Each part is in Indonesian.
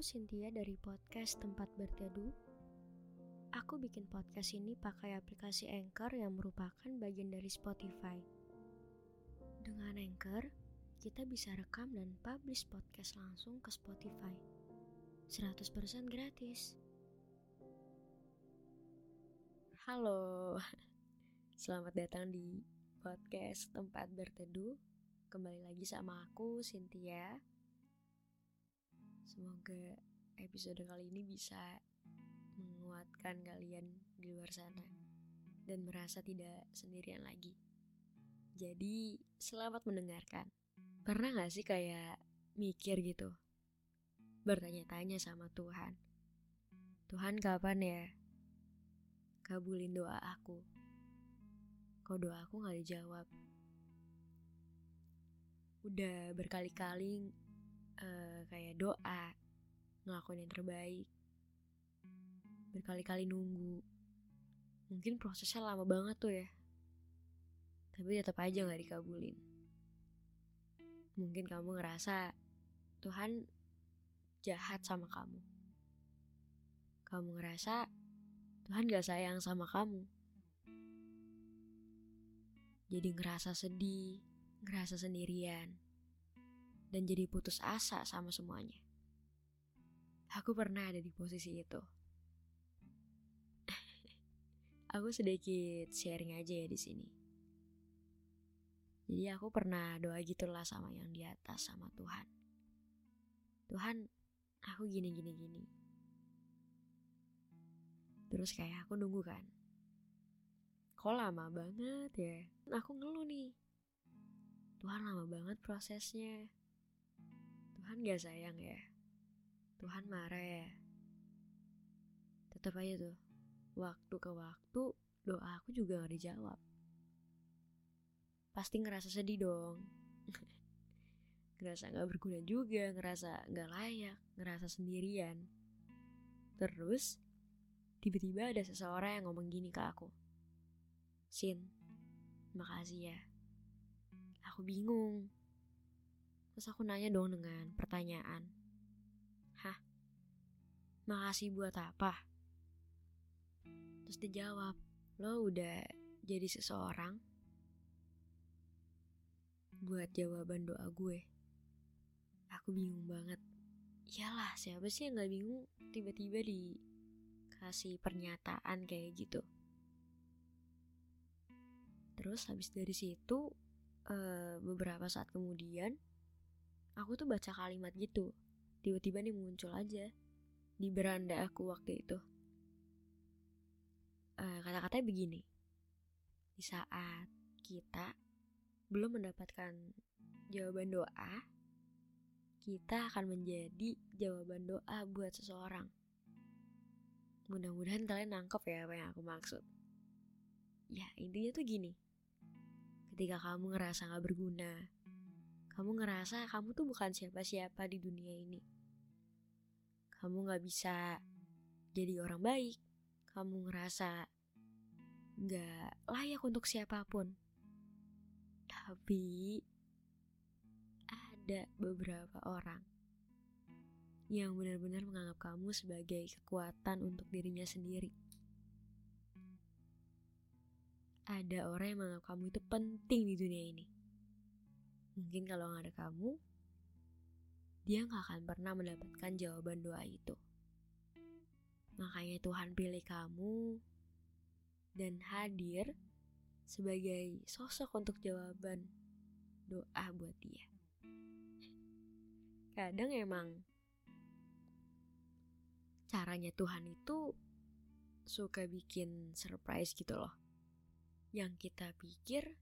Cynthia dari podcast Tempat Berteduh. Aku bikin podcast ini pakai aplikasi Anchor yang merupakan bagian dari Spotify. Dengan Anchor, kita bisa rekam dan publish podcast langsung ke Spotify. 100% gratis. Halo, selamat datang di podcast Tempat Berteduh. Kembali lagi sama aku, Cynthia. Semoga episode kali ini bisa menguatkan kalian di luar sana dan merasa tidak sendirian lagi. Jadi, selamat mendengarkan. Pernah gak sih kayak mikir gitu? Bertanya-tanya sama Tuhan. Tuhan kapan ya? Kabulin doa aku. Kok doa aku gak dijawab? Udah berkali-kali uh, kayak doa, ngelakuin yang terbaik, berkali-kali nunggu. Mungkin prosesnya lama banget tuh ya, tapi tetap aja gak dikabulin. Mungkin kamu ngerasa Tuhan jahat sama kamu. Kamu ngerasa Tuhan gak sayang sama kamu. Jadi ngerasa sedih, ngerasa sendirian, dan jadi putus asa sama semuanya. Aku pernah ada di posisi itu. aku sedikit sharing aja ya di sini. Jadi aku pernah doa gitulah sama yang di atas sama Tuhan. Tuhan, aku gini gini gini. Terus kayak aku nunggu kan. Kok lama banget ya? Aku ngeluh nih. Tuhan lama banget prosesnya. Tuhan gak sayang ya. Tuhan marah ya. Tetap aja tuh. Waktu ke waktu doa aku juga gak dijawab. Pasti ngerasa sedih dong. ngerasa gak berguna juga, ngerasa gak layak, ngerasa sendirian. Terus, tiba-tiba ada seseorang yang ngomong gini ke aku. Sin, makasih ya. Aku bingung. Terus aku nanya dong dengan pertanyaan. Hah? Makasih buat apa? Terus dijawab, lo udah jadi seseorang buat jawaban doa gue. Aku bingung banget. Iyalah, siapa sih yang gak bingung tiba-tiba dikasih pernyataan kayak gitu. Terus habis dari situ uh, beberapa saat kemudian aku tuh baca kalimat gitu. Tiba-tiba nih muncul aja di beranda aku waktu itu. Uh, kata-katanya begini. Di saat kita belum mendapatkan jawaban doa, kita akan menjadi jawaban doa buat seseorang. Mudah-mudahan kalian nangkep ya apa yang aku maksud. Ya, intinya tuh gini. Ketika kamu ngerasa gak berguna, kamu ngerasa kamu tuh bukan siapa-siapa di dunia ini. Kamu gak bisa jadi orang baik. Kamu ngerasa gak layak untuk siapa pun. Tapi ada beberapa orang yang benar-benar menganggap kamu sebagai kekuatan untuk dirinya sendiri. ada orang yang menganggap kamu itu penting di dunia ini. Mungkin kalau nggak ada kamu, dia nggak akan pernah mendapatkan jawaban doa itu. Makanya Tuhan pilih kamu dan hadir sebagai sosok untuk jawaban doa buat dia. Kadang emang caranya Tuhan itu suka bikin surprise gitu loh yang kita pikir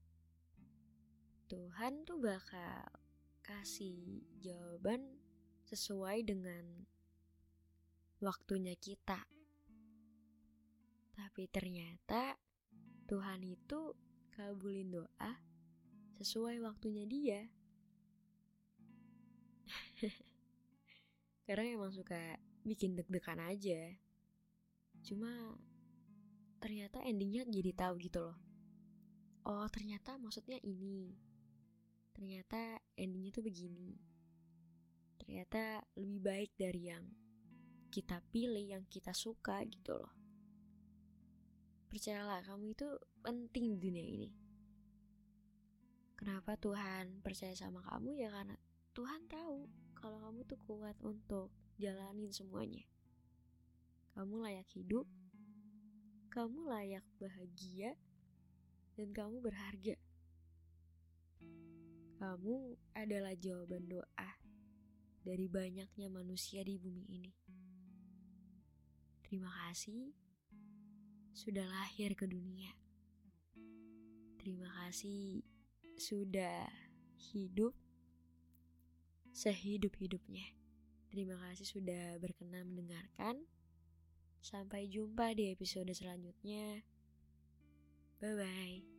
Tuhan tuh bakal kasih jawaban sesuai dengan waktunya kita. Tapi ternyata Tuhan itu kabulin doa sesuai waktunya dia. Karena emang suka bikin deg-degan aja. Cuma ternyata endingnya jadi tahu gitu loh. Oh ternyata maksudnya ini. Ternyata endingnya tuh begini. Ternyata lebih baik dari yang kita pilih, yang kita suka gitu loh. Percayalah kamu itu penting di dunia ini. Kenapa Tuhan percaya sama kamu ya karena Tuhan tahu kalau kamu tuh kuat untuk jalanin semuanya. Kamu layak hidup, kamu layak bahagia, dan kamu berharga. Kamu adalah jawaban doa dari banyaknya manusia di bumi ini. Terima kasih sudah lahir ke dunia. Terima kasih sudah hidup sehidup-hidupnya. Terima kasih sudah berkenan mendengarkan. Sampai jumpa di episode selanjutnya. Bye bye.